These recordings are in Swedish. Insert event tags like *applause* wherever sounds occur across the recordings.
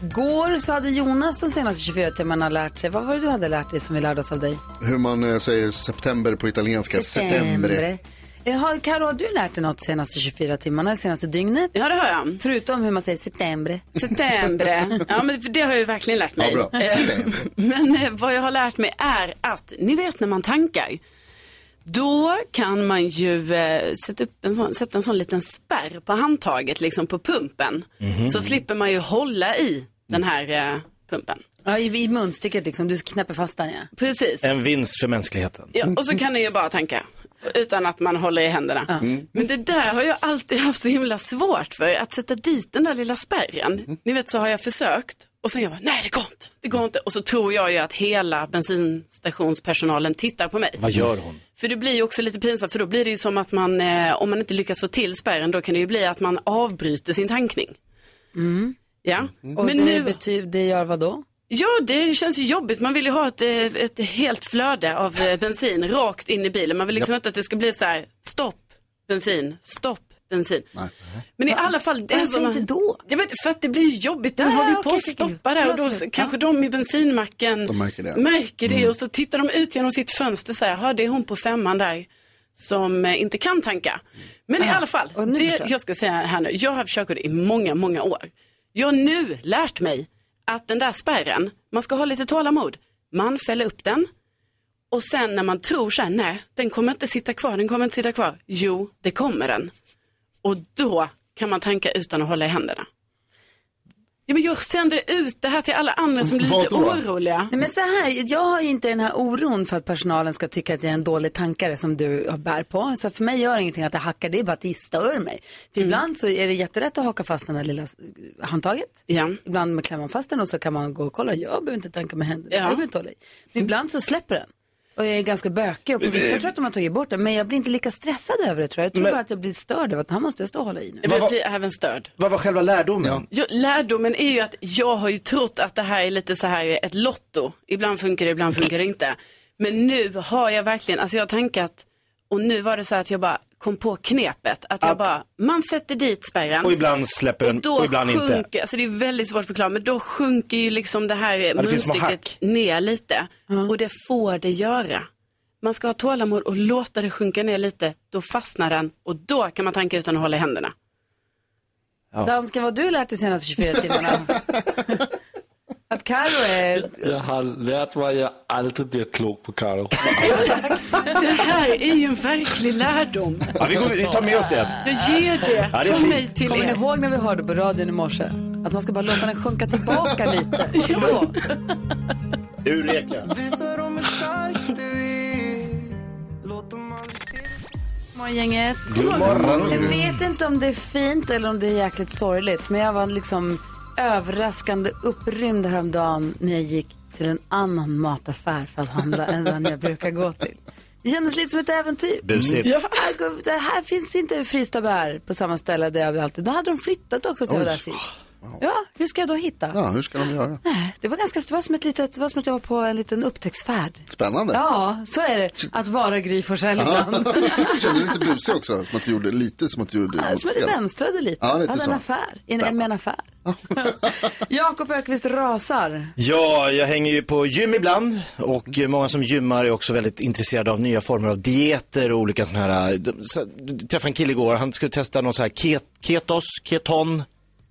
Går så hade Jonas de senaste 24 timmarna lärt sig. Vad var det du hade lärt dig som vi lärde oss av dig? Hur man eh, säger september på italienska. Settembre. Eh, Har, Karo, har du lärt dig något senaste 24 timmarna, det senaste dygnet? Ja, det har jag. Förutom hur man säger september. September. *laughs* Ja, men det har jag ju verkligen lärt mig. Ja, bra. Eh, September. *laughs* Men vad jag har lärt mig är att, ni vet när man tankar, då kan man ju eh, sätta, upp en sån, sätta en sån liten spärr på handtaget, liksom på pumpen. Så slipper man ju hålla i den här eh, pumpen. Ja, i, i munstycket liksom, du knäpper fast den ja. Precis. En vinst för mänskligheten. Ja, och så kan ni ju bara tanka. Utan att man håller i händerna. Men det där har jag alltid haft så himla svårt för. Att sätta dit den där lilla spärren. Ni vet så har jag försökt. Och sen jag bara, nej det går inte. Det går inte. Och så tror jag ju att hela bensinstationspersonalen tittar på mig. Vad gör hon? För det blir ju också lite pinsamt. För då blir det ju som att man, eh, om man inte lyckas få till spärren. Då kan det ju bli att man avbryter sin tankning. Ja. Och Men det, nu, betyder, det gör vad då? Ja, det känns ju jobbigt. Man vill ju ha ett, eh, ett helt flöde av eh, bensin rakt in i bilen. Man vill liksom inte att det ska bli så här, stopp, bensin, stopp, bensin. Men i alla fall, det Varför som inte då? Ja, men för att det blir jobbigt. Den håller ju på att stoppa där och då Förlåt, förlåt. kanske de i bensinmacken De märker det. märker det och så tittar de ut genom sitt fönster och säger, det är hon på femman där som eh, inte kan tanka. Men i alla fall, och nu det jag. jag ska säga här nu, jag har haft körkort i många, många år. Jag har nu lärt mig att den där spärren, man ska ha lite tålamod. Man fäller upp den och sen när man tror så här, nej, den kommer inte sitta kvar, den kommer inte sitta kvar. Jo, det kommer den. Och då kan man tanka utan att hålla i händerna. Ja, men jag sänder ut det här till alla andra som blir lite oroliga. Nej, men så här, jag har ju inte den här oron för att personalen ska tycka att jag är en dålig tankare som du bär på. Så för mig gör det ingenting att jag hackar, det är bara att det stör mig. För ibland så är det jättelätt att haka fast den här lilla s- handtaget. Ja. Ibland klämmer man fast den och så kan man gå och kolla, jag behöver inte tanka med händerna, Ja. jag behöver inte hålla i. Men ibland så släpper den. Och jag är ganska bökig och på vissa tror jag att de har tagit bort den. Men jag blir inte lika stressad över det tror jag. Jag tror Men- bara att jag blir störd av att han måste jag stå och hålla i nu. Jag blir även störd. Vad var själva lärdomen? Ja, lärdomen är ju att jag har ju trott att det här är lite så här ett lotto. Ibland funkar det, ibland funkar det inte. Men nu har jag verkligen, alltså jag har tankat och nu var det så här att jag bara kom på knepet. Att jag Att- bara, man sätter dit spärren. Och ibland släpper den då och ibland sjunker, inte. alltså det är väldigt svårt att förklara, men då sjunker ju liksom det här små munstycket ner lite. Och det får det göra. Man ska ha tålamod och låta det sjunka ner lite, då fastnar den och då kan man tanka utan att hålla i händerna. Dansken, vad har du lärt dig senaste 24 timmarna? *laughs* *laughs* att Karo är... Jag har lärt vad jag aldrig blir klok på, Karo. Det här är ju en verklig lärdom. Ja, vi, går, vi tar med oss det. Jag ger det Ja, det är från fint. mig till Kommer ni er. ihåg när vi hörde på radion i morse? Att man ska bara låta den sjunka tillbaka *laughs* lite. Då. Eureka. Morgongänget. God morgon. Jag vet inte om det är fint eller om det är jäkligt sorgligt. Men jag var liksom överraskande upprymd häromdagen när jag gick till en annan mataffär för att handla än den jag brukar gå till. Det kändes lite som ett äventyr. Busigt. Ja, det här finns inte frysta bär på samma ställe där jag alltid. Då hade de flyttat också så jag var där sist. Ja, hur ska jag då hitta? Ja, hur ska de göra? Det var ganska, det var som ett litet, det var som att jag var på en liten upptäcktsfärd. Spännande. Ja, så är det. Att vara Gry Forssell ibland. *laughs* Känner du lite busig också? Som att du gjorde lite som att du gjorde Ja, Som att jag fel? vänstrade lite. Ja, lite hade så. en affär. En, en, med en affär. *laughs* Jakob Ökvist rasar. Ja, jag hänger ju på gym ibland och många som gymmar är också väldigt intresserade av nya former av dieter och olika sådana här. så- Jag träffade en kille igår, han skulle testa någon så här ket, ketos, keton,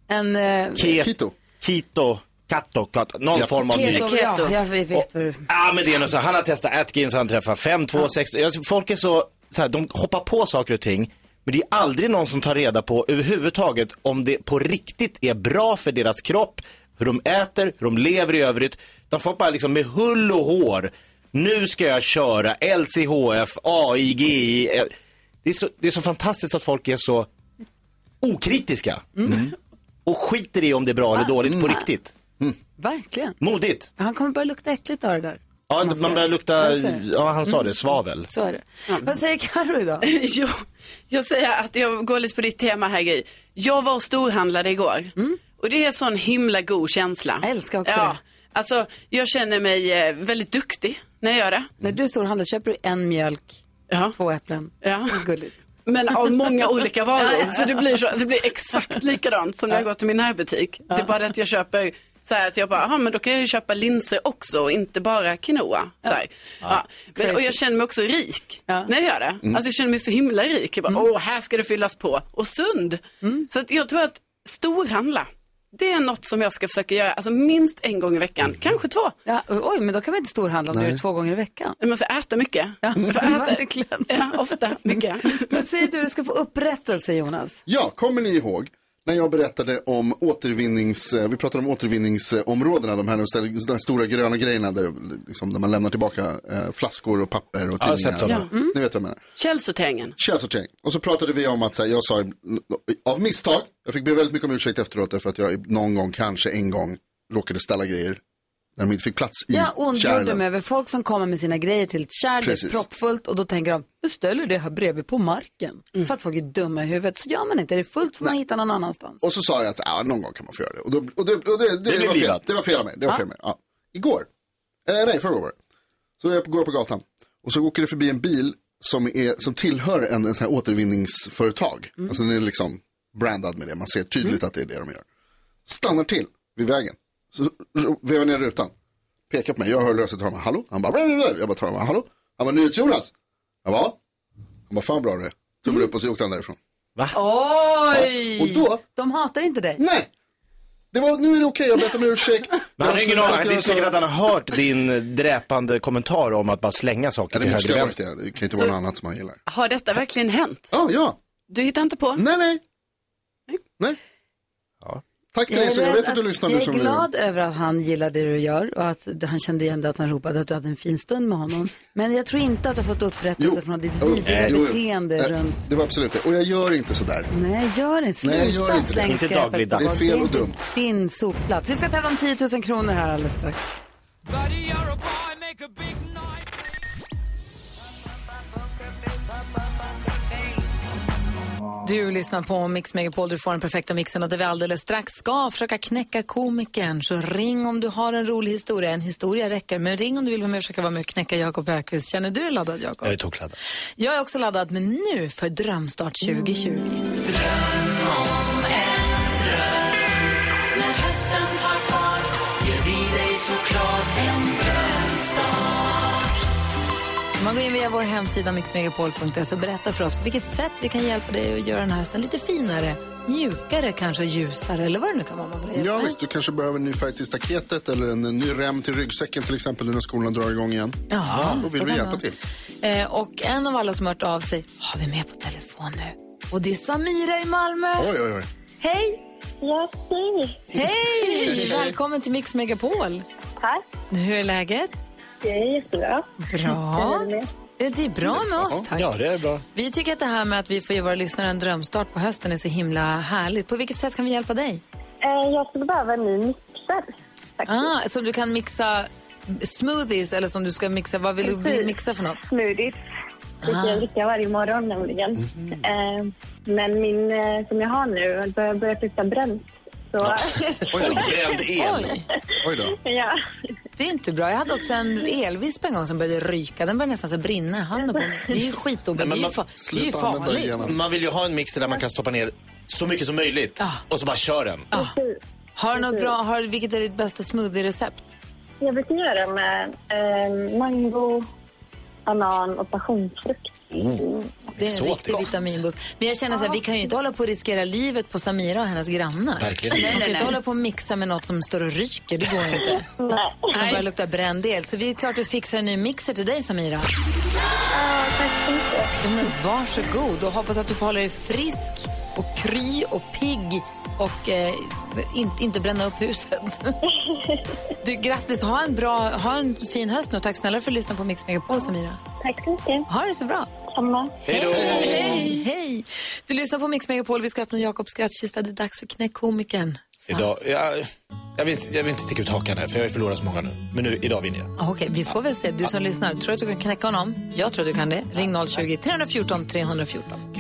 En eh, ket, Keto. keto, kato, kato, någon Ja. form av ny. keto. Ja, jag vet vad du... Ja men det är nog så, han har testat Atkins, han träffar 5, 2, 6, alltså, folk är så, så här, de hoppar på saker och ting. Men det är aldrig någon som tar reda på överhuvudtaget om det på riktigt är bra för deras kropp, hur de äter, hur de lever i övrigt. De får bara liksom med hull och hår, nu ska jag köra LCHF, AIGI. eh, Det är så, det är så fantastiskt att folk är så okritiska. Och skiter i om det är bra eller dåligt på riktigt. Verkligen. Modigt. Han kommer börja lukta äckligt av det där. Ja, som man ska- börjar lukta, Ja, det. ja han sa det, svavel. Så är det. Vad säger Carro idag? *laughs* jo, jag säger att jag går lite på ditt tema här Gry. Jag var och storhandlade igår. Och det är en sån himla god känsla. Jag älskar också ja. det. Alltså, jag känner mig eh, väldigt duktig när jag gör det. När du storhandlar köper du en mjölk, Ja. två äpplen. Ja. Gulligt. Men av många *laughs* olika varor. Så det blir, så, det blir exakt likadant som när jag går till min närbutik. Det är bara det att jag köper så här, så jag bara, aha, men då kan jag ju köpa linser också och inte bara quinoa. Så här. Ja. Men, och jag känner mig också rik Ja. när jag gör det. Alltså jag känner mig så himla rik. Jag bara, åh, här ska det fyllas på. Och sund. Så att jag tror att storhandla, det är något som jag ska försöka göra, alltså minst en gång i veckan, kanske två. Ja, oj, men då kan man inte storhandla om du gör det två gånger i veckan. Jag måste äta mycket. Ja, *laughs* verkligen. Ja, ofta, mycket. *laughs* Vad säger du, du ska få upprättelse Jonas? Ja, kommer ni ihåg när jag berättade om återvinnings, eh, vi pratade om återvinningsområdena, de här, de här stora gröna grejerna där, liksom, där man lämnar tillbaka eh, flaskor och papper och Ja, tidningar. sådana. Ni vet vad jag menar. Källsorteringen. Källsortering. Och så pratade vi om att så här, jag sa av misstag, jag fick be väldigt mycket om ursäkt efteråt därför att jag någon gång, kanske en gång, råkade ställa grejer när de inte fick plats i Jag ondgjorde kärlen. mig över folk som kommer med sina grejer till ett kärl, det är Precis. proppfullt och då tänker de, du ställer det här bredvid på marken. Mm. För att folk är dumma i huvudet. Så gör man inte, är det fullt får man hitta någon annanstans. Och så sa jag att ja, någon gång kan man få göra det. Och, då, och, det, och det, det, blev var fel. livat. det var fel av mig. Det var fel av mig. Ja. Igår, eh, nej förra året, så jag går på gatan och så åker det förbi en bil som, är, som tillhör en, en sån här återvinningsföretag. Alltså den är liksom brandad med det, man ser tydligt att det är det de gör. Stannar till vid vägen, så vevar ner rutan, pekar på mig, jag hör löset mig, hallå? Han bara, "Blablabla." jag bara tar mig, hallå? Han bara, NyhetsJonas? Jag bara, "Ja." han bara, fan bra det är. Tummen upp och så åkte han därifrån. Oj! Och då, De hatar inte dig. Nej! Det var, nu är det okej, jag ber om ursäkt. *laughs* Men han har ingen aning, det är inte säkert att han har hört din dräpande kommentar om att bara slänga saker Ja, det till höger och vänster. det. Det kan inte vara något annat som han gillar. Har detta verkligen hänt? Ja, ja. Du hittar inte på? Nej, nej. Nej. Tack Therese, jag rädd vet att du lyssnar nu jag som är du glad över att han gillar det du gör och att han kände igen det att han ropade att du hade en fin stund med honom. Men jag tror inte att du har fått upprättelse från ditt Jo, vidriga jo, jo. beteende Eh, runt... Det var absolut det. Och jag gör inte sådär. Nej, gör inte. Nej, jag gör Sluta inte det. släng Inte skräpet dagligdags. på Det är fel och Det är dumt. din sopplats. Vi ska tävla om 10 000 kronor här alldeles strax. Du lyssnar på Mix Megapol, du får den perfekta mixen och där vi alldeles strax ska försöka knäcka komikern. Så ring om du har en rolig historia. En historia räcker, men ring om du vill vara med och försöka vara med och knäcka Jakob Ökvist. Känner du dig laddad, Jakob? Jag är tokladdad. Jag är också laddad, men nu för Drömstart 2020. Man går in via vår hemsida mixmegapol.se och berättar för oss på vilket sätt vi kan hjälpa dig att göra den här hösten lite finare, mjukare, kanske ljusare eller vad det nu kan vara man vill Ja visst, du kanske behöver en ny färg till staketet eller en, ny rem till ryggsäcken till exempel när skolorna drar igång igen. Ja, Då vill vi hjälpa det till. Eh, och en av alla som hört av sig har vi med på telefon nu. Och det är Samira i Malmö. Oj, oj, oj. Hej! Ja, hej. Hej! Välkommen till Mix Megapol. Tack. Hur är läget? Det är jättebra. Bra. Det är bra med oss, tack. Ja, det är bra. Vi tycker att det här med att vi får ge våra lyssnare en drömstart på hösten är så himla härligt. På vilket sätt kan vi hjälpa dig? Eh, Jag skulle behöva en ny mixer. Ah, som du kan mixa smoothies eller som du ska mixa, vad vill du mixa för något? Smoothies. Det ska jag dricka varje morgon nämligen. Eh, Men min eh, som jag har nu börjar börja lukta bränt. Så Oj då. *laughs* Bränd el. Oj, Oj då. ja. det är inte bra. Jag hade också en elvisp en gång som började ryka. Den började nästan så brinna i handen på mig. Det är ju skitobehagligt. Det är ju, men fa- det är ju Sluta använda farligt. Man vill ju ha en mixer där man kan stoppa ner så mycket som möjligt Ja. och så bara kör den. Har du något bra, har, vilket är ditt bästa smoothie-recept? Jag brukar göra med eh, mango, banan och passionsfrukt. Det är en riktig vitaminboost. Men jag känner så här, vi kan ju inte hålla på att riskera livet på Samira och hennes grannar. Verkligen inte. kan ju inte hålla på och mixa med något som står och ryker. Det går ju inte. *laughs* Nej. Som börjar lukta bränd el. Så vi är klart vi fixar en ny mixer till dig Samira. Ja, tack så mycket. Ja, men varsågod och hoppas att du får hålla dig frisk och kry och pigg och eh, inte, inte bränna upp huset. *laughs* Du, grattis, ha en, bra, ha en fin höst nu. Tack snälla för att lyssna på Mix Megapol, Samira. Tack så mycket. Ha det så bra. Samma. Hej då! Hej, hej. Du lyssnar på Mix Megapol. Vi ska öppna Jakobs skrattkista. Det är dags för Knäck komikern. Idag, jag, jag, vill inte, jag vill inte sticka ut hakan här för jag har förlorat så många nu. Men nu, idag vinner jag. Ah, Okej, vi får väl se. Du som lyssnar, tror du att du kan knäcka honom? Jag tror att du kan det. Ring 020-314 314.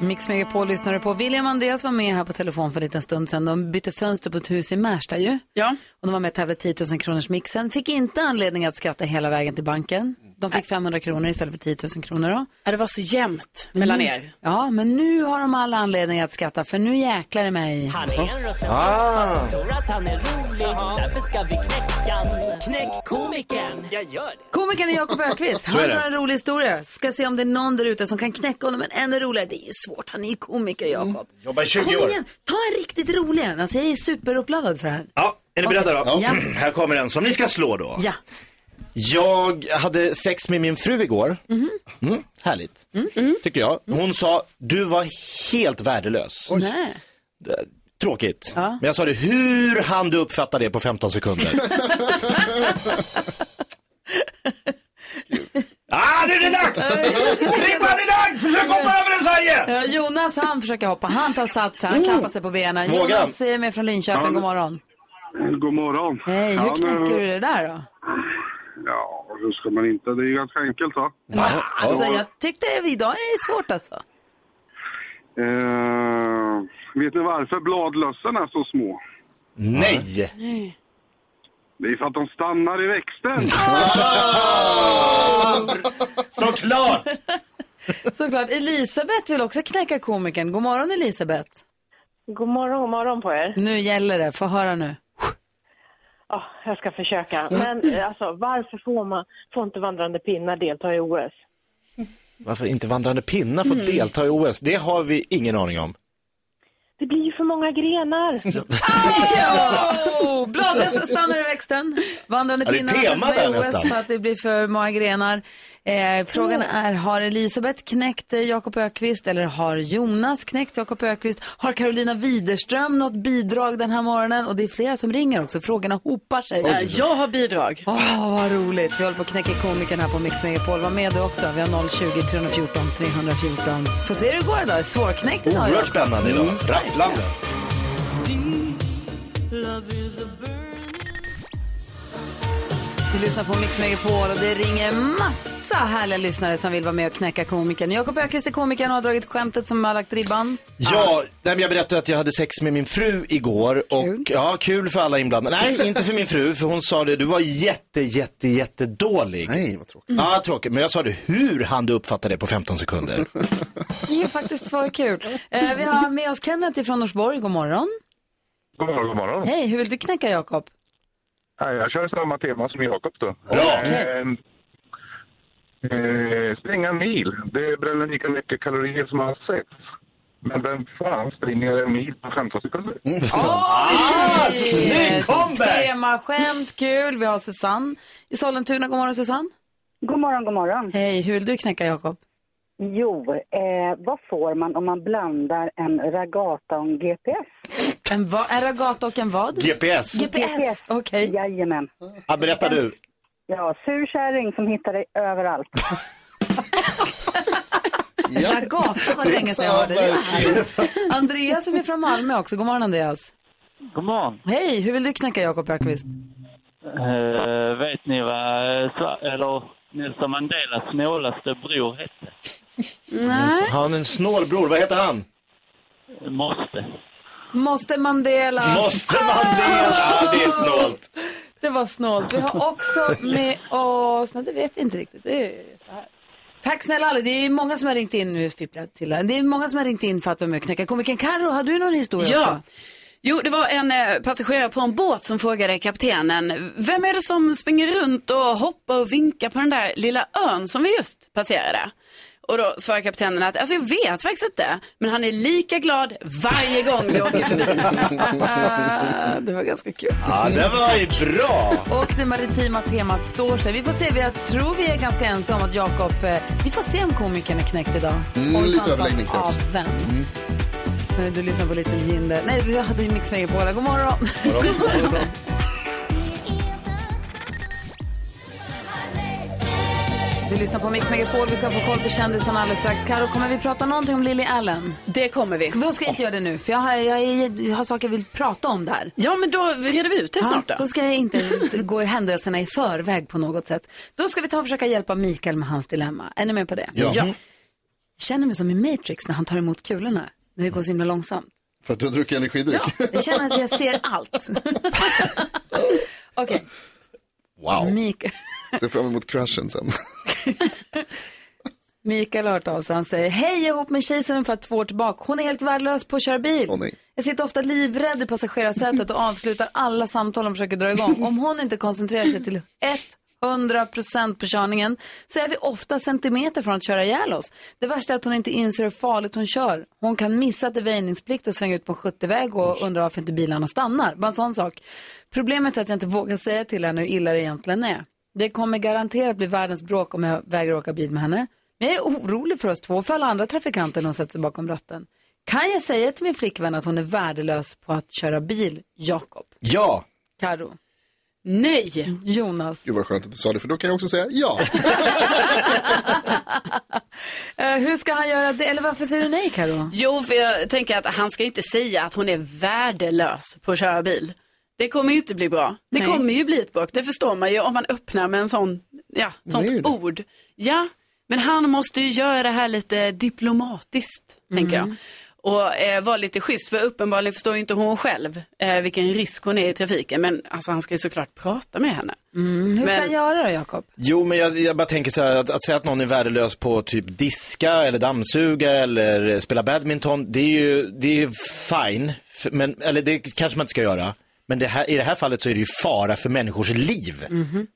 Mix Megapol lyssnar du på. William och Andreas var med här på telefon för en liten stund sedan. De bytte fönster på ett hus i Märsta ju. Ja. Och de var med och tävlade 10 000 kronors mixen. Fick inte anledning att skratta hela vägen till banken. De fick 500 kronor istället för 10 000 kronor då. Ja, det var så jämnt mellan er. Ja, men nu har de alla anledning att skratta för nu jäklar det mig. Han är en rutten ah. som tror att han är rolig. Därför ska vi knäcka. Knäck komikern. Jag gör det. Komikern är Jakob Ökvist. *laughs* Han har en rolig historia. Ska se om det är någon där ute som kan knäcka honom. Men ännu roligare, det är ju svårt. Han är ju komiker, Jakob. Jobbar i 20 Kom år. igen, ta en riktigt rolig en. Alltså, jag är superuppladdad för det här. Ja, är ni beredda då? Ja. *clears throat* Här kommer en som ni ska slå då. Ja. Jag hade sex med min fru igår. Mm, härligt, tycker jag. Hon sa, du var helt värdelös. Nej. Tråkigt. Ja. Men jag sa det, hur hann du uppfatta det på 15 sekunder? *laughs* ah, nu är det lagt! Ribban är lagd! Försök hoppa över den Sverige! Jonas han försöker hoppa. Han tar sats, han klappar sig på benen. Vågar han? Jonas är med från Linköping. God morgon. God morgon. Hej, hur Ja, men- knäcker du det där då? Ja, hur ska man inte? Det är ju ganska enkelt va? Alltså, jag tyckte det, idag är det svårt alltså. Eh, vet ni varför bladlössen är så små? Nej! Det är för att de stannar i växten. *laughs* Såklart! Såklart. Elisabeth vill också knäcka komikern. God morgon Elisabeth. God morgon, god morgon på er. Nu gäller det, få höra nu. Ja, jag ska försöka. Men eh, alltså, varför får, man, får inte vandrande pinnar delta i OS? Varför inte vandrande pinnar får delta i OS? Det har vi ingen aning om. Det blir ju för många grenar. Oh, bladlösa stannar i växten. Vandrande Ja, det är pinnar tema med där OS nästan. för att det blir för många grenar. Eh, frågan är, har Elisabeth knäckt eh, Jakob Ökvist eller har Jonas knäckt Jakob Ökvist? Har Carolina Widerström något bidrag den här morgonen? Och det är flera som ringer också. Frågorna hopar sig. Ja, jag har bidrag. Åh, vad roligt. Vi håller på att knäcka komikern här på Mix Megapol. Var med du också. Vi har 020 314 314. Får se hur det går idag. Svårknäckt idag. Oerhört spännande idag. Rafflande. Du lyssnar på Mix Megapol och det ringer massa härliga lyssnare som vill vara med och knäcka komikern. Jakob Öqvist är komikern och har dragit skämtet som har lagt ribban. Ja, nej, men jag berättade att jag hade sex med min fru igår. Och, Kul. ja, kul för alla inblandade. Nej, *laughs* inte för min fru, för hon sa det, du var jätte, jätte, jättedålig. Nej, vad tråkigt. Ja, tråkigt. Men jag sa det, hur hann du uppfatta det på 15 sekunder? *laughs* Det är faktiskt för kul. Eh, vi har med oss Kenneth från Norsborg. God morgon. God morgon, god morgon. Hej, hur vill du knäcka Jakob? Nej, jag kör samma tema som Jakob då. Bra. Eh, eh, springa en mil, det bränner lika mycket kalorier som har sex. Men vem fan springer en mil på 15 sekunder? Ah, snygg comeback! Temaskämt, kul. Vi har Susanne i Sollentuna. God morgon Susanne. God morgon, god morgon. Hej, hur vill du knäcka Jakob? Jo, eh, vad får man om man blandar en ragata och en GPS? En, va- en ragata och en vad? GPS. GPS. Okej. Jajamän. Ja, berätta du. Ja, sur kärring som hittar dig överallt. *laughs* Ja. Ragata var länge sedan jag hörde det. här. Andreas är med från Malmö också. God morgon Andreas. God morgon. Hej, hur vill du knäcka Jakob Ökvist? Eh, vet ni vad Sva- eller Nelson Mandelas snålaste bror hette? Nej. Han har en snål bror, vad heter han? Måste. Måste Mandela. Måste man det? Ja, det är snålt. Det var snålt. Vi har också med oss, nej det vet jag inte riktigt. Det är så här. Tack snälla alla. Det är många som har ringt in nu, fipplar till det. Det är många som har ringt in för att vara med och knäcka komikern. Karo, har du någon historia Ja. också? Jo, det var en eh, passagerare på en båt som frågade kaptenen, vem är det som springer runt och hoppar och vinkar på den där lilla ön som vi just passerade? Och då svarar kaptenen att, alltså jag vet faktiskt inte, men han är lika glad varje gång vi åker förbi. *laughs* det var ganska kul. Ja, det var ju bra. Och det maritima temat står sig. Vi får se, jag tror vi är ganska ensamma om att Jakob, eh, vi får se om komikern är knäckt idag. Mm, och lite överläggning krävs. Av vem? Men Du lyssnar på Little Jinder. Nej, du hade ju Mix Megapol. God morgon. *laughs* Du lyssnar på Mix Megapol. Vi ska få koll på kändisarna alldeles strax. Karo, kommer vi prata någonting om Lily Allen? Det kommer vi. Då ska jag inte göra det nu, för jag har, jag, är- jag har saker jag vill prata om där. Ja, men då reder vi ut det snart då. då ska jag inte *laughs* gå i händelserna i förväg på något sätt. Då ska vi ta och försöka hjälpa Mikael med hans dilemma. Är ni med på det? Ja. Ja. Jag känner mig som i Matrix när han tar emot kulorna. När det går så himla långsamt. För att du har druckit energidryck. Jag känner att jag ser allt. *laughs* Okej. Wow. Mikael. Ser fram emot crushen sen. *laughs* Mikael har hört av sig. Han säger, hej, jag är ihop med tjej sedan ungefär två år tillbaka. Hon är helt värdelös på att köra bil. jag sitter ofta livrädd i passagerarsätet och avslutar alla samtal och försöker dra igång. *laughs* Om hon inte koncentrerar sig till 100% på körningen så är vi ofta centimeter från att köra ihjäl oss. Det värsta är att hon inte inser hur farligt hon kör. Hon kan missa att det är väjningsplikt och svänga ut på en 70-väg och undra varför inte bilarna stannar. Bara en sån sak. Problemet är att jag inte vågar säga till henne hur illa det egentligen är. Det kommer garanterat bli världens bråk om jag vägrar åka bil med henne. Men jag är orolig för oss två för alla andra trafikanter när hon sätter sig bakom ratten. Kan jag säga till min flickvän att hon är värdelös på att köra bil, Jakob? Ja. Karo? Nej. Jonas? Gud vad skönt att du sa det, för då kan jag också säga ja. *laughs* Eh, hur ska han göra det? Eller varför säger du nej, Karo? Jo, för jag tänker att han ska inte säga att hon är värdelös på att köra bil. Det kommer ju inte bli bra. Det Nej. kommer ju bli ett bråk. Det förstår man ju om man öppnar med en sån, ja, sånt Det ord. Ja, men han måste ju göra det här lite diplomatiskt, tänker jag. Och eh, vara lite schysst, för uppenbarligen förstår ju inte hon själv eh, vilken risk hon är i trafiken. Men alltså, han ska ju såklart prata med henne. Mm, hur ska Men- han göra då, Jakob? Jo, men jag, jag bara tänker så här, att, att säga att någon är värdelös på typ diska eller dammsuga eller spela badminton, det är ju, det är ju fine, men, eller det kanske man inte ska göra. Men det här, i det här fallet så är det ju fara för människors liv.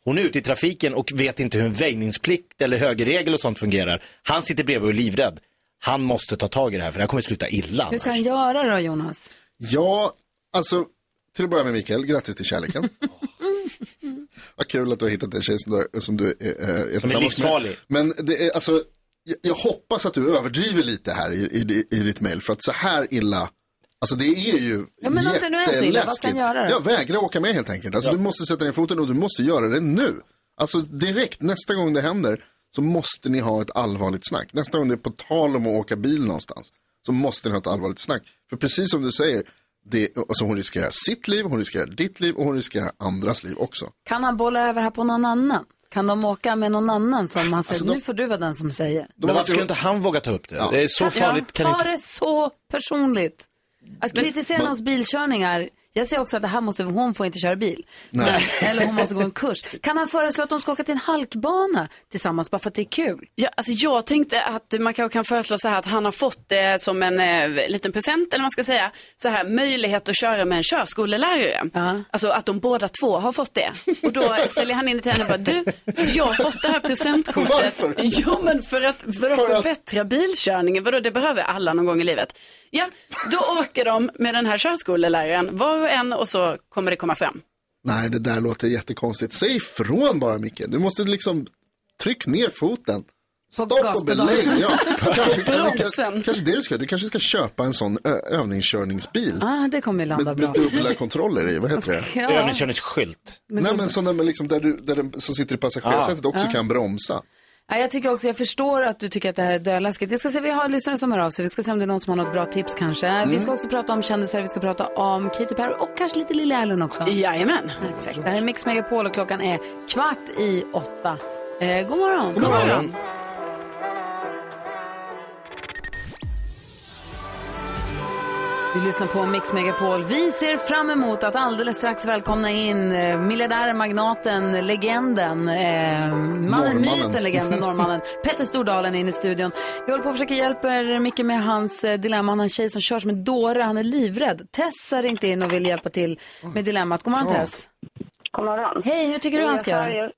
Hon är ute i trafiken och vet inte hur en väjningsplikt eller högerregel och sånt fungerar. Han sitter bredvid och är livrädd. Han måste ta tag i det här för det här kommer sluta illa. Hur ska han göra då, Jonas? Ja, alltså till att börja med Mikael, grattis till kärleken. *laughs* Vad kul att du har hittat en tjej som du, som du är, är, är tillsammans livsfarlig. med. Men det är alltså, jag, jag hoppas att du överdriver lite här i, i, i ditt mejl. För att så här illa, alltså det är ju Ja, men så illa, vad göra? Ja, vägra åka med helt enkelt. Alltså du måste sätta ner foten och du måste göra det nu. Alltså direkt, nästa gång det händer så måste ni ha ett allvarligt snack. Nästa gång det är på tal om att åka bil någonstans så måste ni ha ett allvarligt snack. För precis som du säger, det, alltså hon riskerar sitt liv, hon riskerar ditt liv och hon riskerar andras liv också. Kan han bolla över här på någon annan? Kan de åka med någon annan som han säger, Alltså, de- nu får du vara den som säger? Men varför ska inte han våga ta upp det? Ja. Det är så farligt. Kan jag inte... det så personligt. Att kritisera någons bilkörningar, jag säger också att det här måste, hon får inte köra bil. Nej. Eller hon måste gå en kurs. Kan han föreslå att de ska åka till en halkbana tillsammans bara för att det är kul? Ja, alltså jag tänkte att man kanske kan föreslå så här att han har fått det som en eh, liten present, eller man ska säga, så här möjlighet att köra med en körskolelärare. Alltså att de båda två har fått det. Och då säljer han in det till henne och bara, du, jag har fått det här presentkortet. Varför? Jo, men för att, för att För att- förbättra bilkörningen, vadå, det behöver alla någon gång i livet. Ja, då åker de med den här körskoleläraren, var och en, och så kommer det komma fram. Nej, det där låter jättekonstigt. Säg ifrån bara Micke. Du måste liksom, tryck ner foten. Stopp och belägg. Ja. Kanske, *laughs* kanske, kanske det du ska, du kanske ska köpa en sån övningskörningsbil. Ah, det kommer landa Med, bra. med dubbla kontroller i, vad heter det? *laughs* Ja. Övningskörningsskylt. Nej men sådana liksom där, du, där den som sitter i passagerarsätet också kan bromsa. Ja, jag tycker också, jag förstår att du tycker att det här är döläskigt. Jag ska se, vi har lyssnare som hör av sig. Vi ska se om det är någon som har något bra tips kanske. Vi ska också prata om kändisar, vi ska prata om Katy Perry och kanske lite Lily Allen också. Jajamän. Perfekt. Det här är Mix Megapol och klockan är kvart i åtta. Eh, god morgon. God morgon. Vi lyssnar på Mix Megapol. Vi ser fram emot att alldeles strax välkomna in eh, miljardären, magnaten, legenden, eh, mannen, myten, legenden, norrmannen, *laughs* Petter Stordalen in i studion. Vi håller på att försöka hjälpa er mycket med hans eh, dilemma. Han har en tjej som kör som en dåre, han är livrädd. Tess har ringt in och vill hjälpa till med dilemmat. God morgon Tess. God morgon. Hej, hur tycker du han ska göra?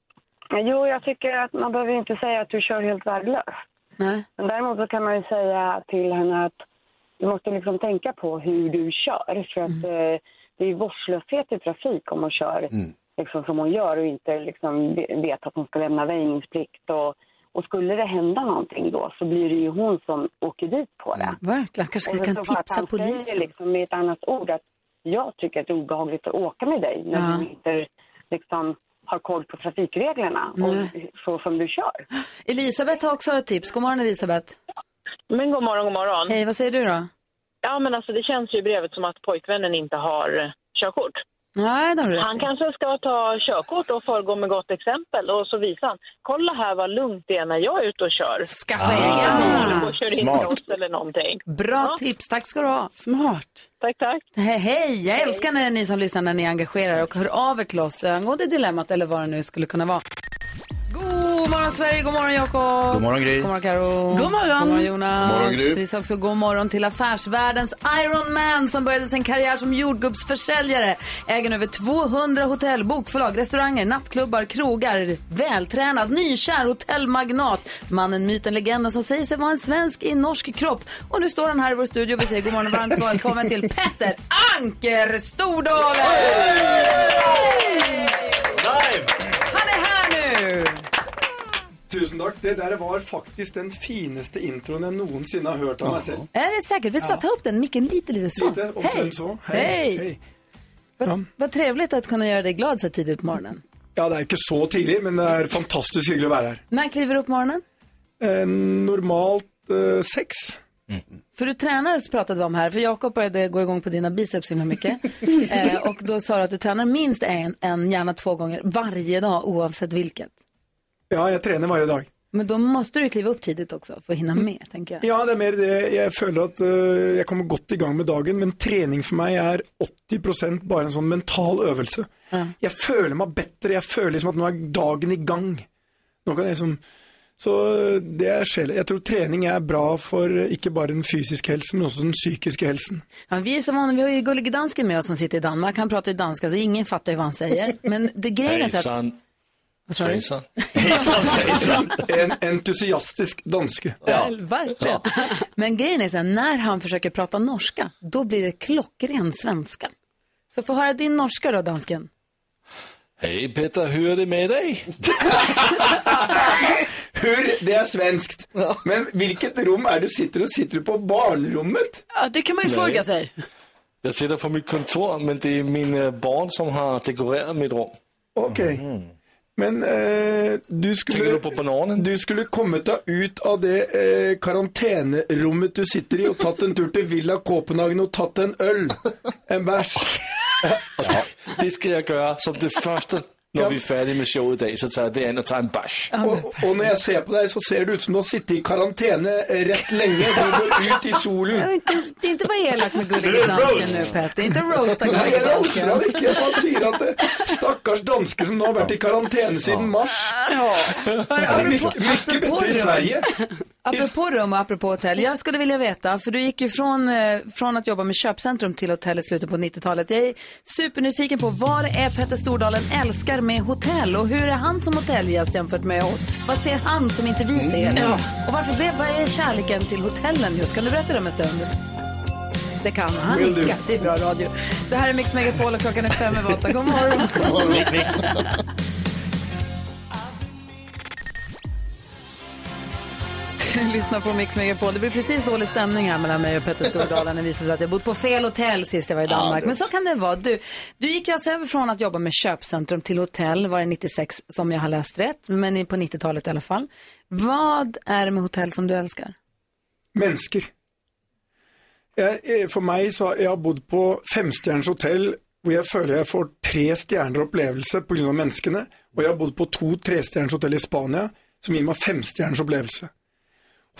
Jo, jag tycker att man behöver inte säga att du kör helt värdelöst. Nej. Men däremot så kan man ju säga till henne att du måste liksom tänka på hur du kör. För att eh, det är vårdslöshet i trafik om man kör liksom, som hon gör och inte liksom, ve- vet att hon ska lämna väjningsplikt. Och, och skulle det hända någonting då så blir det ju hon som åker dit på det. Verkligen, kanske vi kan tipsa han säger polisen. liksom med ett annat ord att jag tycker att det är obehagligt att åka med dig när Ja. du inte liksom har koll på trafikreglerna och så som du kör. *gasps* Elisabeth har också ett tips. God morgon Elisabeth. Men god morgon, god morgon. Hej, vad säger du då? Ja, men alltså det känns ju i brevet som att pojkvännen inte har eh, körkort. Nej, det har du rätt Han i. kanske ska ta körkort och föregå med gott exempel och så visar han. Kolla här vad lugnt det är när jag är ute och kör. Skaffa egen bil. Och kör in eller någonting. Bra tips, tack ska du ha. Smart. Tack, tack. Hej, hej, jag älskar när ni som lyssnar när ni engagerar er och hör av er till oss angående dilemmat eller vad det nu skulle kunna vara. God morgon Sverige, god morgon Jakob. God morgon, Gry. God morgon Karo. God morgon. God morgon Jonas. God morgon, Gry. Vi säger också god morgon till affärsvärldens Iron Man som började sin karriär som jordgubbsförsäljare. Äger över 200 hotell, bokförlag, restauranger, nattklubbar, krogar. Vältränad, nykär hotellmagnat. Mannen, myten, legenden som säger sig vara en svensk i norsk kropp. Och nu står han här i vår studio och vi säger god morgon och varmt välkommen till Petter Anker Stordalen! Han Tusen takk. Det der var faktisk den fineste introen jeg noensinne har hørt av meg selv. Är det säkert? Vet du vad, ta upp den micken lite, lite så. Lite, och Hej! så. Hej! Hej. Vad, vad trevligt att kunna göra dig glad så tidigt på morgonen. Ja, det er ikke så tidlig, men det er fantastisk hyggelig å være her. När kliver du upp på morgonen? Eh, normalt eh, sex. För du tränar pratade vi om här, för Jakob började gå igång på dina biceps så himla mycket. *laughs* eh, och då sa du att du tränar minst en, en, gärna två gånger varje dag oavsett vilket. Ja, jeg trener hver dag. Men då måste du kliva upp tidigt också för att hinna med, tänker jag. Ja, det er mer det. Jeg føler at eh, jeg kommer godt i gang med dagen, men trening for meg er 80% bare en sånn mental øvelse. Jeg føler meg bedre, jeg føler liksom at nå er dagen i gang. Nå kan liksom Så eh, det er sjel. Jeg tror trening er bra for eh, ikke bare den fysiske helsen, men også den psykiske helsen. Ja, vi är som vanligt, vi har ju Gullige Dansken med oss som sitter i Danmark. Han pratar ju danska så ingen fattar ju vad han säger. Men det grejen är så att... Hejsan. Sa du? *laughs* Svejsan. En entusiastisk danske. Ja. Verkligen. Men grejen är så här, när han försöker prata norska, då blir det klockren svenska. Så få höra din norska då, dansken. Hej Petter, hur är det med dig? *laughs* Hur? Det är svenskt. Men vilket rum är du sitter och Sitter du på barnrummet? Ja, det kan man ju Nej. fråga sig. Jag sitter på mitt kontor, men det är mina barn som har dekorerat mitt rum. Okej. Men eh, du skulle... Tänker du på bananen? Du skulle kommit deg ut av det eh, karantenerommet du sitter i og tatt en tur til Villa Copenhagen og tatt en øl. En bæsj. *laughs* Ja, det ska jag göra som det första när vi är färdiga med showet idag, så tar jag det an och tar en bärs. Og, og når jeg ser på deg, så ser det ut som du har i karantene eh, rett lenge. Du går ut i solen. Jag vill inte, det är inte vara elak med Gullige Dansken nu, Petter. Inte roasta Gullige jeg roaster han Dansken. ikke. Jeg bare sier at det, stakkars danske som nå har vært i karantene siden mars. Det er mye, mye bedre i Sverige. Apropå rum och apropå hotell. Jag skulle vilja veta, för du gick ju från, eh, från att jobba med köpcentrum till hotell i slutet på 90-talet. Jag är supernyfiken på vad det är Petter Stordalen älskar med hotell och hur är han som hotellgäst jämfört med oss? Vad ser han som inte vi ser? Och varför blev, vad är kärleken till hotellen just? Kan du berätta det om en stund? Det kan han. Do. nickar. Det är bra radio. Det här är Mix Megapol och klockan är fem över åtta. God morgon. *laughs* Lyssna på Mix Megapol. Det blir precis dålig stämning här mellan mig och Petter Stordalen. Det visar sig att jag bott på fel hotell sist jag var i Danmark. Men så kan det vara. Du, du gick ju alltså över från att jobba med köpcentrum till hotell, var det 96 som jag har läst rätt, men på 90-talet i alla fall. Vad är det med hotell som du älskar? mennesker. Jeg, eh, for meg så jeg har bodd på femstjerners hotell hvor jeg føler jeg får tre stjerner opplevelse pga. menneskene, og jeg har bodd på to trestjerners hotell i Spania som gir meg femstjerners opplevelse.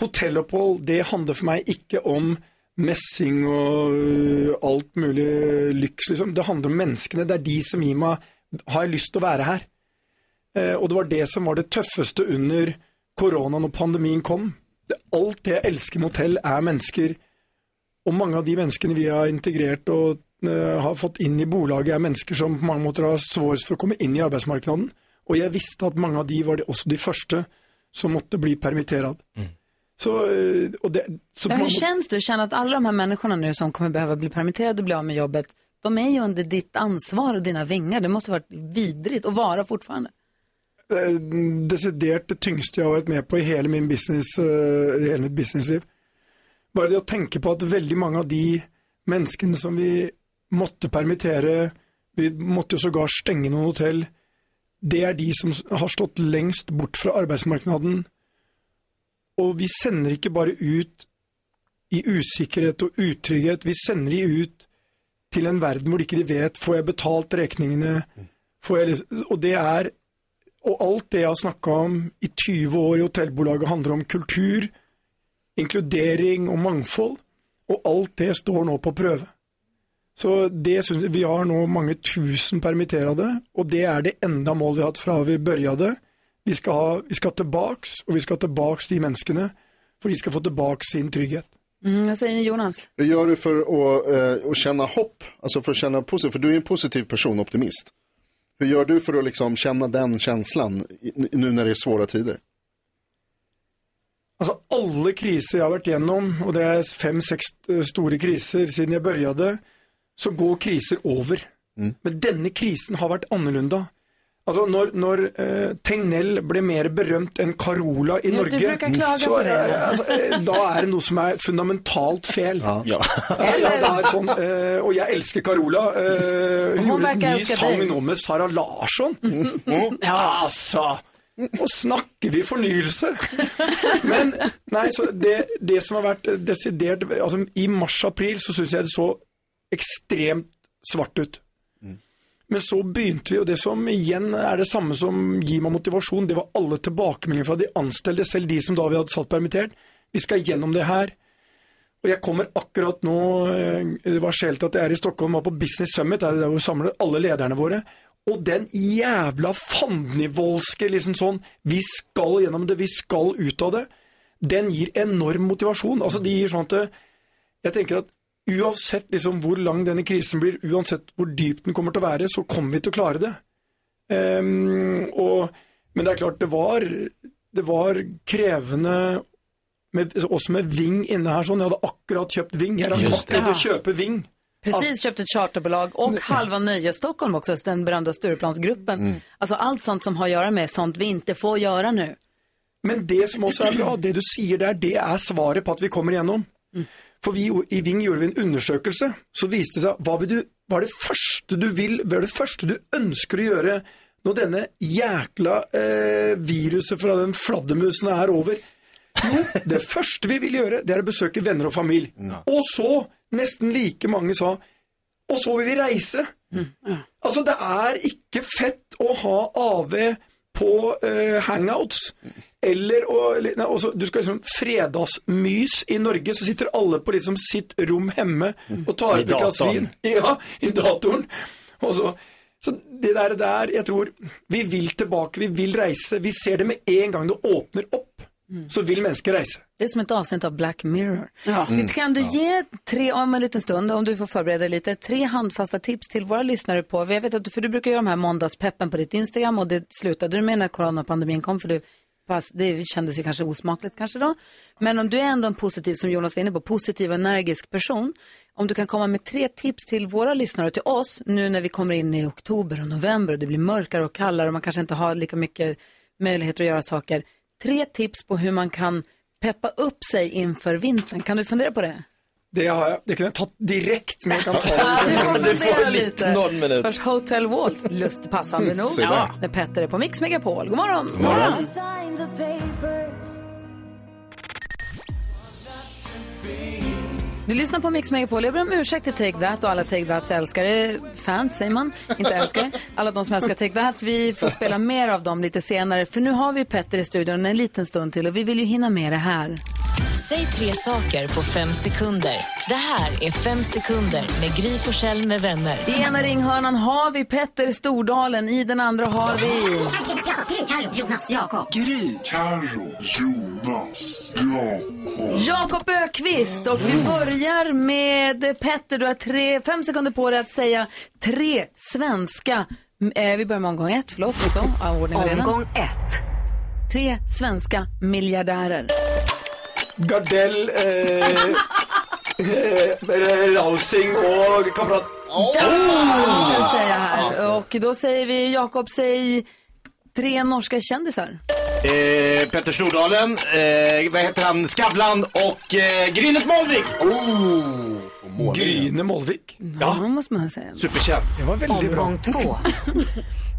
Hotellopphold det handler for meg ikke om messing og eh, allt alt mulig eh, lyks, liksom. Det handler om menneskene. Det er de som gir meg Har jeg lyst til å være her? Eh, og det var det som var det tøffeste under koronaen og pandemien kom. Allt alt det jeg elsker med hotell, er mennesker. Og mange av de menneskene vi har integrert og har fått inn i bolaget, er mennesker som på mange måter har svårest for å komme inn i arbeidsmarkedet. Og jeg visste at mange av de var också også de første som måtte bli permitteret. Mm. Så, eh, og det, så Ja, hur känns det? Du känner att alla de här människorna nu som kommer behöva bli permitterade och bli av med jobbet, de är ju under ditt ansvar och dina vingar. Det måste varit vidrigt och vara fortfarande. eh, desidert det tyngste jeg har vært med på i hele, min business, eh, i hele mitt businessliv. Bare det å tenke på at veldig mange av de menneskene som vi måtte permittere, vi måtte jo sågar stenge noen hotell, det er de som har stått lengst bort fra arbeidsmarkedet. Og vi sender ikke bare ut i usikkerhet og utrygghet, vi sender de ut til en verden hvor de ikke vet får jeg betalt regningene, får jeg, liksom, og det er og alt det jeg har snakka om i 20 år i hotellbolaget, handler om kultur, inkludering og mangfold. Og alt det står nå på prøve. Så det synes Vi har nå mange tusen permitterede, og det er det enda mål vi har hatt fra vi började. Vi skal, ha, vi skal tilbaks, og vi skal tilbaks de menneskene, for de skal få tilbake sin trygghet. Mm, vad säger ni Jonas? Hur gör du för att, eh, att känna hopp? Alltså för att känna positivt, för du är en positiv person, optimist. Hur gör du för att liksom känna den känslan nu när det är svåra tider? Altså, alle kriser jeg har vært gjennom, og det er fem-seks eh, store kriser siden jeg begynte, så går kriser over. Men denne krisen har vært annerledes. Altså, når, når eh, Tegnell ble mer berømt enn Carola i Ja, Norge, så, på det. eh, altså, eh, da er det noe som er fundamentalt fel. Ja. Altså, ja, det er sånn, eh, og jeg elsker Carola. Eh, hun gjorde en ny sang nå med Sara Larsson. Ja, altså! Nå snakker vi fornyelse! Men nei, så det, det som har vært desidert altså, I mars-april så syns jeg det så ekstremt svart ut. Men så begynte vi, og det som igjen er det samme som gir meg motivasjon, det var alle tilbakemeldinger fra de ansatte, selv de som da vi hadde satt permittert. Vi skal gjennom det her. Og jeg kommer akkurat nå eh, Det var skjelt at jeg er i Stockholm, var på Business Summit, der vi samler alle lederne våre. Og den jævla fandenivoldske liksom sånn Vi skal gjennom det, vi skal ut av det. Den gir enorm motivasjon. Altså, de gir sånn at eh, Jeg tenker at uansett liksom hvor lang denne krisen blir, uansett hvor dyp den kommer til å være, så kommer vi til å klare det. Ehm, og, men det er klart, det var, det var krevende med, også med Ving inne her. Sånn. Jeg hadde akkurat kjøpt Ving. Just det. akkurat å kjøpe Ving. Precis köpt ett charterbolag och halva Nöje Stockholm också, den berömda Stureplansgruppen. Alltså allt sånt som har att göra med sånt vi inte får göra nu. Men det som også er bra, det du sier der, det er svaret på at vi kommer igjennom. For vi, i Ving gjorde vi en undersøkelse, så viste det seg hva, vil du, hva er det første du vil, hva er det første du ønsker å gjøre når denne jækla eh, viruset fra den fladdermusen er over? Jo, det første vi vil gjøre, det er å besøke venner og familie. Og så, nesten like mange sa, og så vil vi reise. Altså, det er ikke fett å ha AV på eh, hangouts. Eller å, nei, også, Du skal liksom fredagsmys i Norge, så sitter alle på liksom sitt rom hjemme og tar I opp et glass datoren. vin. *laughs* Ja, i datoren. Og så, så det der, der, jeg tror Vi vil tilbake, vi vil reise. Vi ser det med en gang det åpner opp. Så vil mennesker reise. Det är som ett avsnitt av Black Mirror. Ja. Mm. Kan du ge tre, om en liten stund, om du får förbereda dig lite, tre handfasta tips till våra lyssnare på, jag vet att, du- för du brukar göra de här måndagspeppen på ditt Instagram och det slutade du med när coronapandemin kom, för det, pass, det kändes ju kanske osmakligt kanske då. Men om du är ändå en positiv, som Jonas var inne på, positiv och energisk person, om du kan komma med tre tips till våra lyssnare och till oss, nu när vi kommer in i oktober och november och det blir mörkare och kallare och man kanske inte har lika mycket möjligheter att göra saker. Tre tips på hur man kan peppa upp sig inför vintern. Kan du fundera på det? Det, har jag, det kan jag ta direkt, men jag kan ta Ja, det. du får lite. någon minut. Först Hotel Waltz, lustpassande nog. Ja, när Petter är på Mix Megapol. God morgon. God morgon. Du lyssnar på Mix Megapol. Jag ber om ursäkt till Take That och alla Take Thats älskare. Fans säger man, inte älskare. Alla de som älskar Take That. Vi får spela mer av dem lite senare. För nu har vi Petter i studion en liten stund till och vi vill ju hinna med det här. Säg tre saker på fem sekunder. Det här är Fem sekunder med Gry Forssell med vänner. I ena ringhörnan har vi Petter Stordalen, i den andra har vi... Jonas, Jakob. Gry, Carro, Jonas, Jakob. Jakob Ökvist och vi börjar med Petter. Du har tre, fem sekunder på dig att säga tre svenska... Eh, vi börjar med omgång ett, förlåt. Reda. Omgång ett. Tre svenska miljardärer. Gardell, eh, eh, Rausing och kamrat... Ja, ska jag säga här. Och då säger vi, Jakob, säg tre norska kändisar. Eh, Petter Stordalen, eh, vad heter han, Skavlan och eh, Grynet Molvig. Oh, Gryne Molvik. Ja, måste man säga. Superkänd. Det var väldigt bra. Omgång två.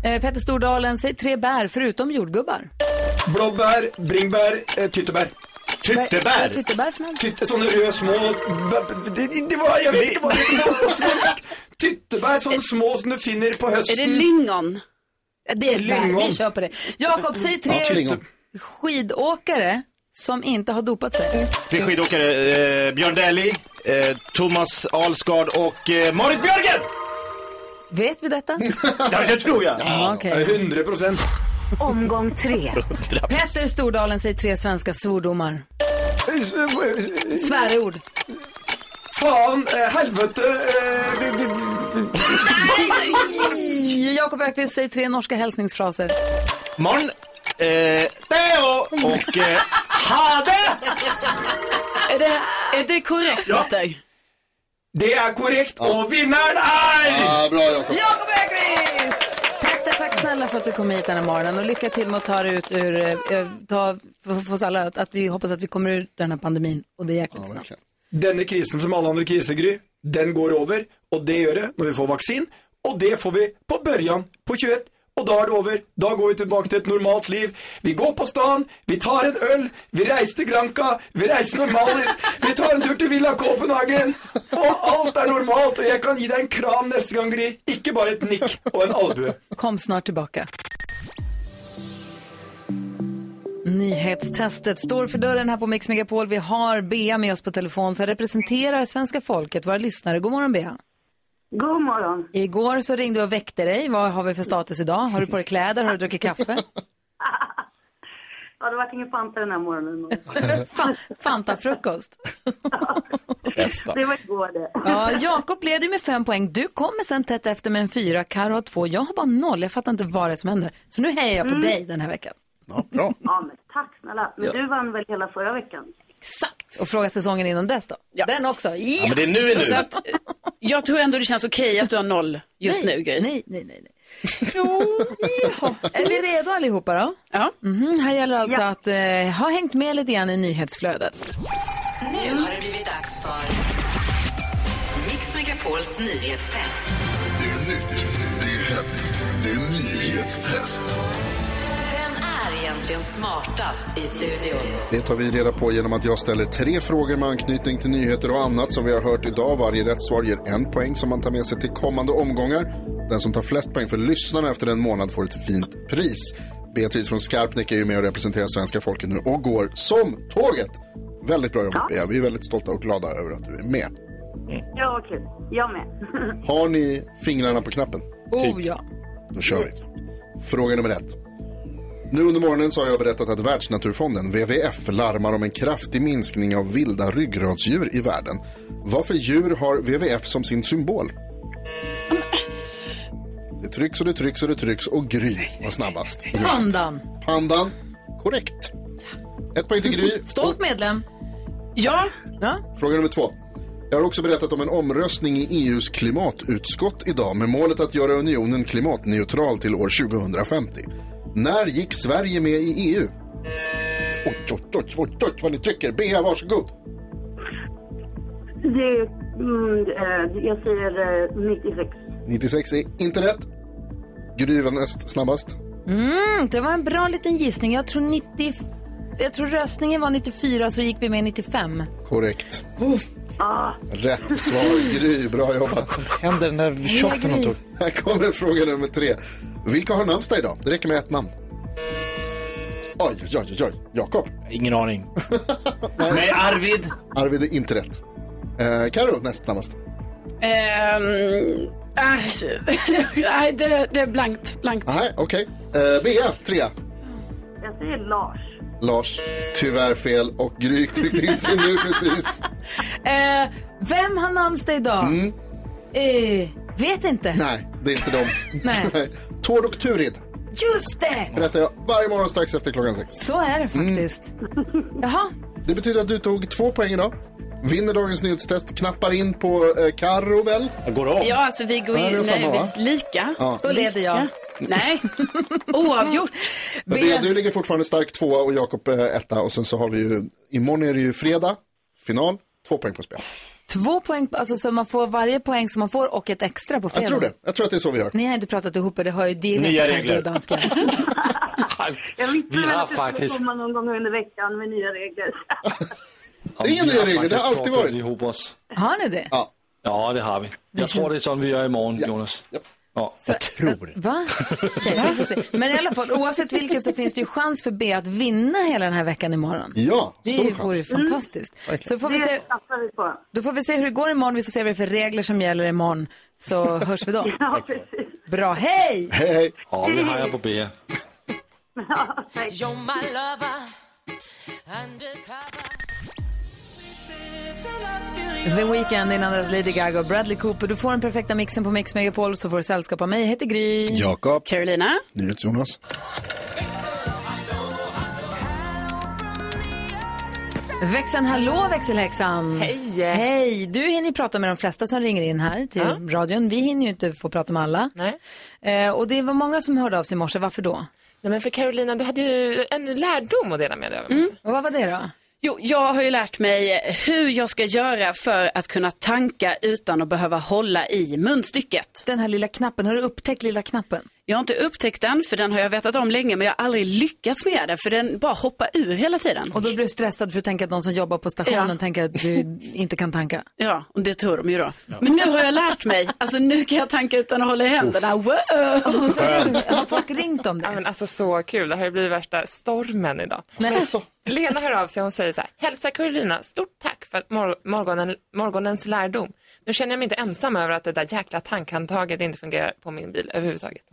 *laughs* eh, Petter Stordalen, säg tre bär förutom jordgubbar. Blåbär, bringbär, eh, tyttebär. Vad är tyttebär för något? Tytte, sådana röda små, det, var, jag vet inte vad det var på svensk. Tyttebär, sådana små som du finner på hösten. Är det lingon? Det är Lingon. vi kör på det. Jakob, säg tre skidåkare som inte har dopat sig. Tre skidåkare, eh, Björn Dählie, eh, Thomas Alsgaard och eh, Marit Björgen! Vet vi detta? *laughs* Ja, det tror jag. Ja, okej. 100 procent. Omgång tre. Petter Stordalen säger tre svenska svordomar. *laughs* Svärord. Fan, eh, helvete. Eh, Jakob Öqvist säger tre norska hälsningsfraser. Morgon, eh, Teo och eh, Hade! Är det, är det korrekt, Petter? det är korrekt och vinnaren är... Ja, bra Jakob. Jakob Öqvist! Snälla för att du kom hit den här morgonen och lycka till med att ta dig ut ur, eh, ta, för, för oss alla, att, att vi hoppas att vi kommer ut ur den här pandemin och det är jäkligt snabbt. Denne krisen som alla andra kriser, Gry, den går över. Och det gör det när vi får vaccin. Och det får vi på början på 21. Och då är det över. Då går vi tillbaka till ett normalt liv. Vi går på stan, vi tar en öl, vi reser till Granca, vi reser normalis, vi tar en tur till Villa Copenhagen. Och allt är normalt och jag kan ge dig en kram nästa gång, Gry. Inte bara ett nick och en albue. Kom snart tillbaka. Nyhetstestet står för dörren här på Mix Megapol. Vi har Bea med oss på telefon som representerar svenska folket, våra lyssnare. God morgon Bea. God morgon. Igår så ringde jag och väckte dig. Vad har vi för status idag? Har du på dig kläder? Har du druckit kaffe? *laughs* Ja, det var ingen Fanta den här morgonen. *laughs* Fa- Fanta-frukost. *laughs* Det var igår det. Ja, Jakob leder med fem poäng. Du kommer sen tätt efter med en fyra. Karo har två. Jag har bara noll. Jag fattar inte vad det är som händer. Så nu hejar jag på Mm. dig den här veckan. Ja, bra. Ja, men tack snälla. Men Ja. du vann väl hela förra veckan? Exakt. Och fråga säsongen innan dess då. Den också. Ja. Ja, men det är nu är nu. Så att, jag tror ändå det känns okej att du har noll just Nej, nu, Gry. Nej, nej, nej. nej. *laughs* Jo, jaha. Är vi redo allihopa då? Ja. Mhm, här gäller alltså att eh, ha hängt med lite grann i nyhetsflödet. Nu har det blivit dags för Mix Megapols nyhetstest. Det är nytt, det är hett, det är nyhetstest. Är egentligen smartast i studion? Det tar vi reda på genom att jag ställer tre frågor med anknytning till nyheter och annat som vi har hört idag. Varje rätt svar ger en poäng som man tar med sig till kommande omgångar. Den som tar flest poäng för lyssnarna efter en månad får ett fint pris. Beatrice från Skarpnäck är ju med och representerar svenska folket nu och går som tåget. Väldigt bra jobbat Bea, vi är väldigt stolta och glada över att du är med. Ja, vad kul. Jag med. Har ni fingrarna på knappen? Oh ja. Då kör vi. Fråga nummer ett. Nu under morgonen så har jag berättat att Världsnaturfonden, WWF, larmar om en kraftig minskning av vilda ryggradsdjur i världen. Vad för djur har WWF som sin symbol? Det trycks och det trycks och det trycks och Gry var snabbast. Pandan. Pandan, korrekt. Ett poäng till Gry. Stolt medlem. Ja. ja. Fråga nummer två. Jag har också berättat om en omröstning i EUs klimatutskott idag med målet att göra unionen klimatneutral till år 2050. När gick Sverige med i EU? Oj, oj, oj, oj, oj vad ni trycker. Bea, varsågod. Det, mm, eh, jag säger eh, 96. 96 är inte rätt. Gry var näst snabbast. Mm, det var en bra liten gissning. Jag tror 90... Jag tror röstningen var 94 så gick vi med 95. Korrekt. Ah. Rätt svar, Gry. Bra jobbat. händer den där shotten hon tog? Här kommer fråga nummer tre. Vilka har namnsdag idag? Det räcker med ett namn. Oj, oj, oj, oj. Jakob. Ingen aning. *laughs* Nej, Arvid. Arvid är inte rätt. Eh, Karo, näst snabbast. Ehm, äh, *laughs* nej, det, det är blankt. blankt. Nej, okej. Eh, Bea, trea. Jag säger Lars. Lars, tyvärr fel. Och Gry tryckte in sig nu precis. *laughs* Eh, vem har namnsdag idag? Eh, vet inte. Mm. Nej, det är inte dem. *laughs* Nej. Tord och Turid Just det! berättar jag varje morgon strax efter klockan sex. Så är det faktiskt. Jaha. Det betyder att du tog två poäng idag. Vinner dagens nyhetstest, knappar in på eh, Karo väl? Går Ja, alltså vi går in det är samma, nej, vi lika. Ja. Då leder jag. Nej, *laughs* oavgjort. Men Bea, du ligger fortfarande stark tvåa och Jakob eh, etta. Och sen så har vi ju, imorgon är det ju fredag, final, två poäng på spel. Två poäng, alltså så man får varje poäng som man får och ett extra på fredag. Jag tror det. Jag tror att det är så vi gör. Ni har inte pratat ihop er, det har ju direkt Nya regler. dansken. *laughs* Jag Vi har det faktiskt- komma någon gång under veckan med nya regler. *laughs* Det är inga nya regler, det har alltid varit. ihop oss. Har ni det? Ja. Ja, det har vi. Jag tror det är sånt vi gör imorgon, Jonas. Ja. Jag tror. Va? Okej, vi får se. Men i alla fall, oavsett vilket så finns det ju chans för B att vinna hela den här veckan imorgon. Ja, Det stor vore ju chans. fantastiskt. Så får vi Det se, då får vi se hur det går imorgon. Vi får se vad det är för regler som gäller imorgon. Så hörs vi då. *laughs* Ja. *laughs* Bra, hej! Hej, hej. Ja, vi hejar på B. *laughs* The Weeknd innan dess Lady Gaga och Bradley Cooper. Du får den perfekta mixen på Mix Megapol så får du sällskap av mig. Jag heter Gry. Jakob. Carolina. Jonas. Växeln, hallå växelhäxan. Hej. Hej. Du hinner ju prata med de flesta som ringer in här till Ja. radion. Vi hinner ju inte få prata med alla. Nej. Eh, och det var många som hörde av sig i morse. Varför då? Nej, men för Carolina, du hade ju en lärdom att dela med dig av. Mm. Och vad var det då? Jo, jag har ju lärt mig hur jag ska göra för att kunna tanka utan att behöva hålla i munstycket. Den här lilla knappen, har du upptäckt lilla knappen? Jag har inte upptäckt den, för den har jag vetat om länge, men jag har aldrig lyckats med det, för den bara hoppar ur hela tiden. Och då blir du stressad för att tänka att någon som jobbar på stationen Ja. tänker att du *laughs* inte kan tanka. Ja, och det tror de ju då. Men nu har jag lärt mig, alltså nu kan jag tanka utan att hålla i händerna. Wow. Har folk ringt om det? Ja, men alltså så kul, det här blir värsta stormen idag. Men, Lena hör av sig och hon säger så här, hälsa Carolina, stort tack för mor- morgonen, morgonens lärdom. Nu känner jag mig inte ensam över att det där jäkla tankhandtaget inte fungerar på min bil överhuvudtaget.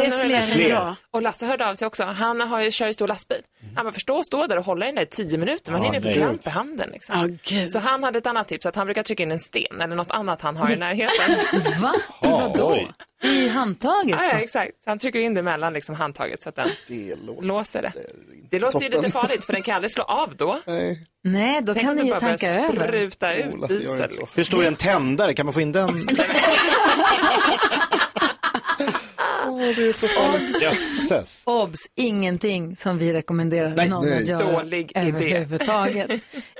Det är har fler än jag. Och Lasse hörde av sig också. Han har ju, kör ju stor lastbil. Han bara, förstå att stå där och hålla i den där i tio minuter. Man Ja, hinner få kramp i handen. Liksom. Ja, gud. Så han hade ett annat tips, att han brukar trycka in en sten eller något annat han har i närheten. *laughs* Va? I vadå? I handtaget? Ja, ja, exakt. Så han trycker in det mellan liksom, handtaget så att den låser det. Det låter ju toppen. lite farligt för den kan aldrig slå av då. Nej, då Tänk kan om ni det ju bara tanka börjar över. spruta ut diesel. Liksom. Hur stor är en tändare? Kan man få in den? *laughs* *laughs* Åh, det är så farligt. Jösses. Obs, ingenting som vi rekommenderar Nej, någon nej. att göra Dålig idé. överhuvudtaget.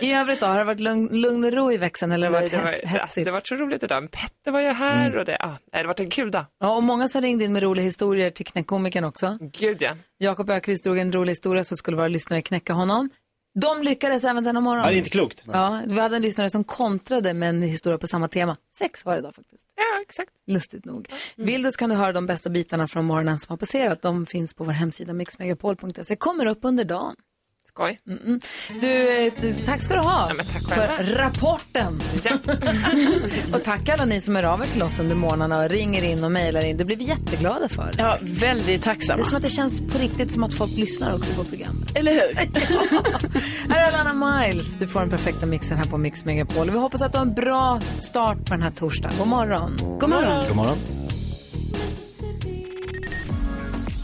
I övrigt då, har det varit lugn, lugn och ro i växeln eller har det Nej, varit det, var, hetsigt? det var så roligt idag. Petter var ju här Mm. och det, ja, nej, det har varit en kul dag. Ja, och många som ringde in med roliga historier till knäckkomikern också. Gud ja. Jakob Ökvist drog en rolig historia så skulle våra lyssnare knäcka honom. De lyckades även denna morgon. Ja, det är inte klokt. Ja, vi hade en lyssnare som kontrade med en historia på samma tema. Sex var det idag faktiskt. Ja, exakt. Lustigt nog. Vill du så kan du höra de bästa bitarna från morgonen som har passerat. De finns på vår hemsida mixmegapol.se. Kommer upp under dagen. Skoj. Mm-mm. Du, eh, tack ska du ha för rapporten. *laughs* och tack alla ni som är av er till oss under morgnarna och ringer in och mejlar in. Det blir vi jätteglada för. Ja, väldigt tacksamma. Det är som att det känns på riktigt som att folk lyssnar också på programmet. Eller hur? *laughs* här är Alana Miles. Du får den perfekta mixen här på Mix Megapol. Vi hoppas att du har en bra start på den här torsdagen. God morgon. God morgon. God morgon.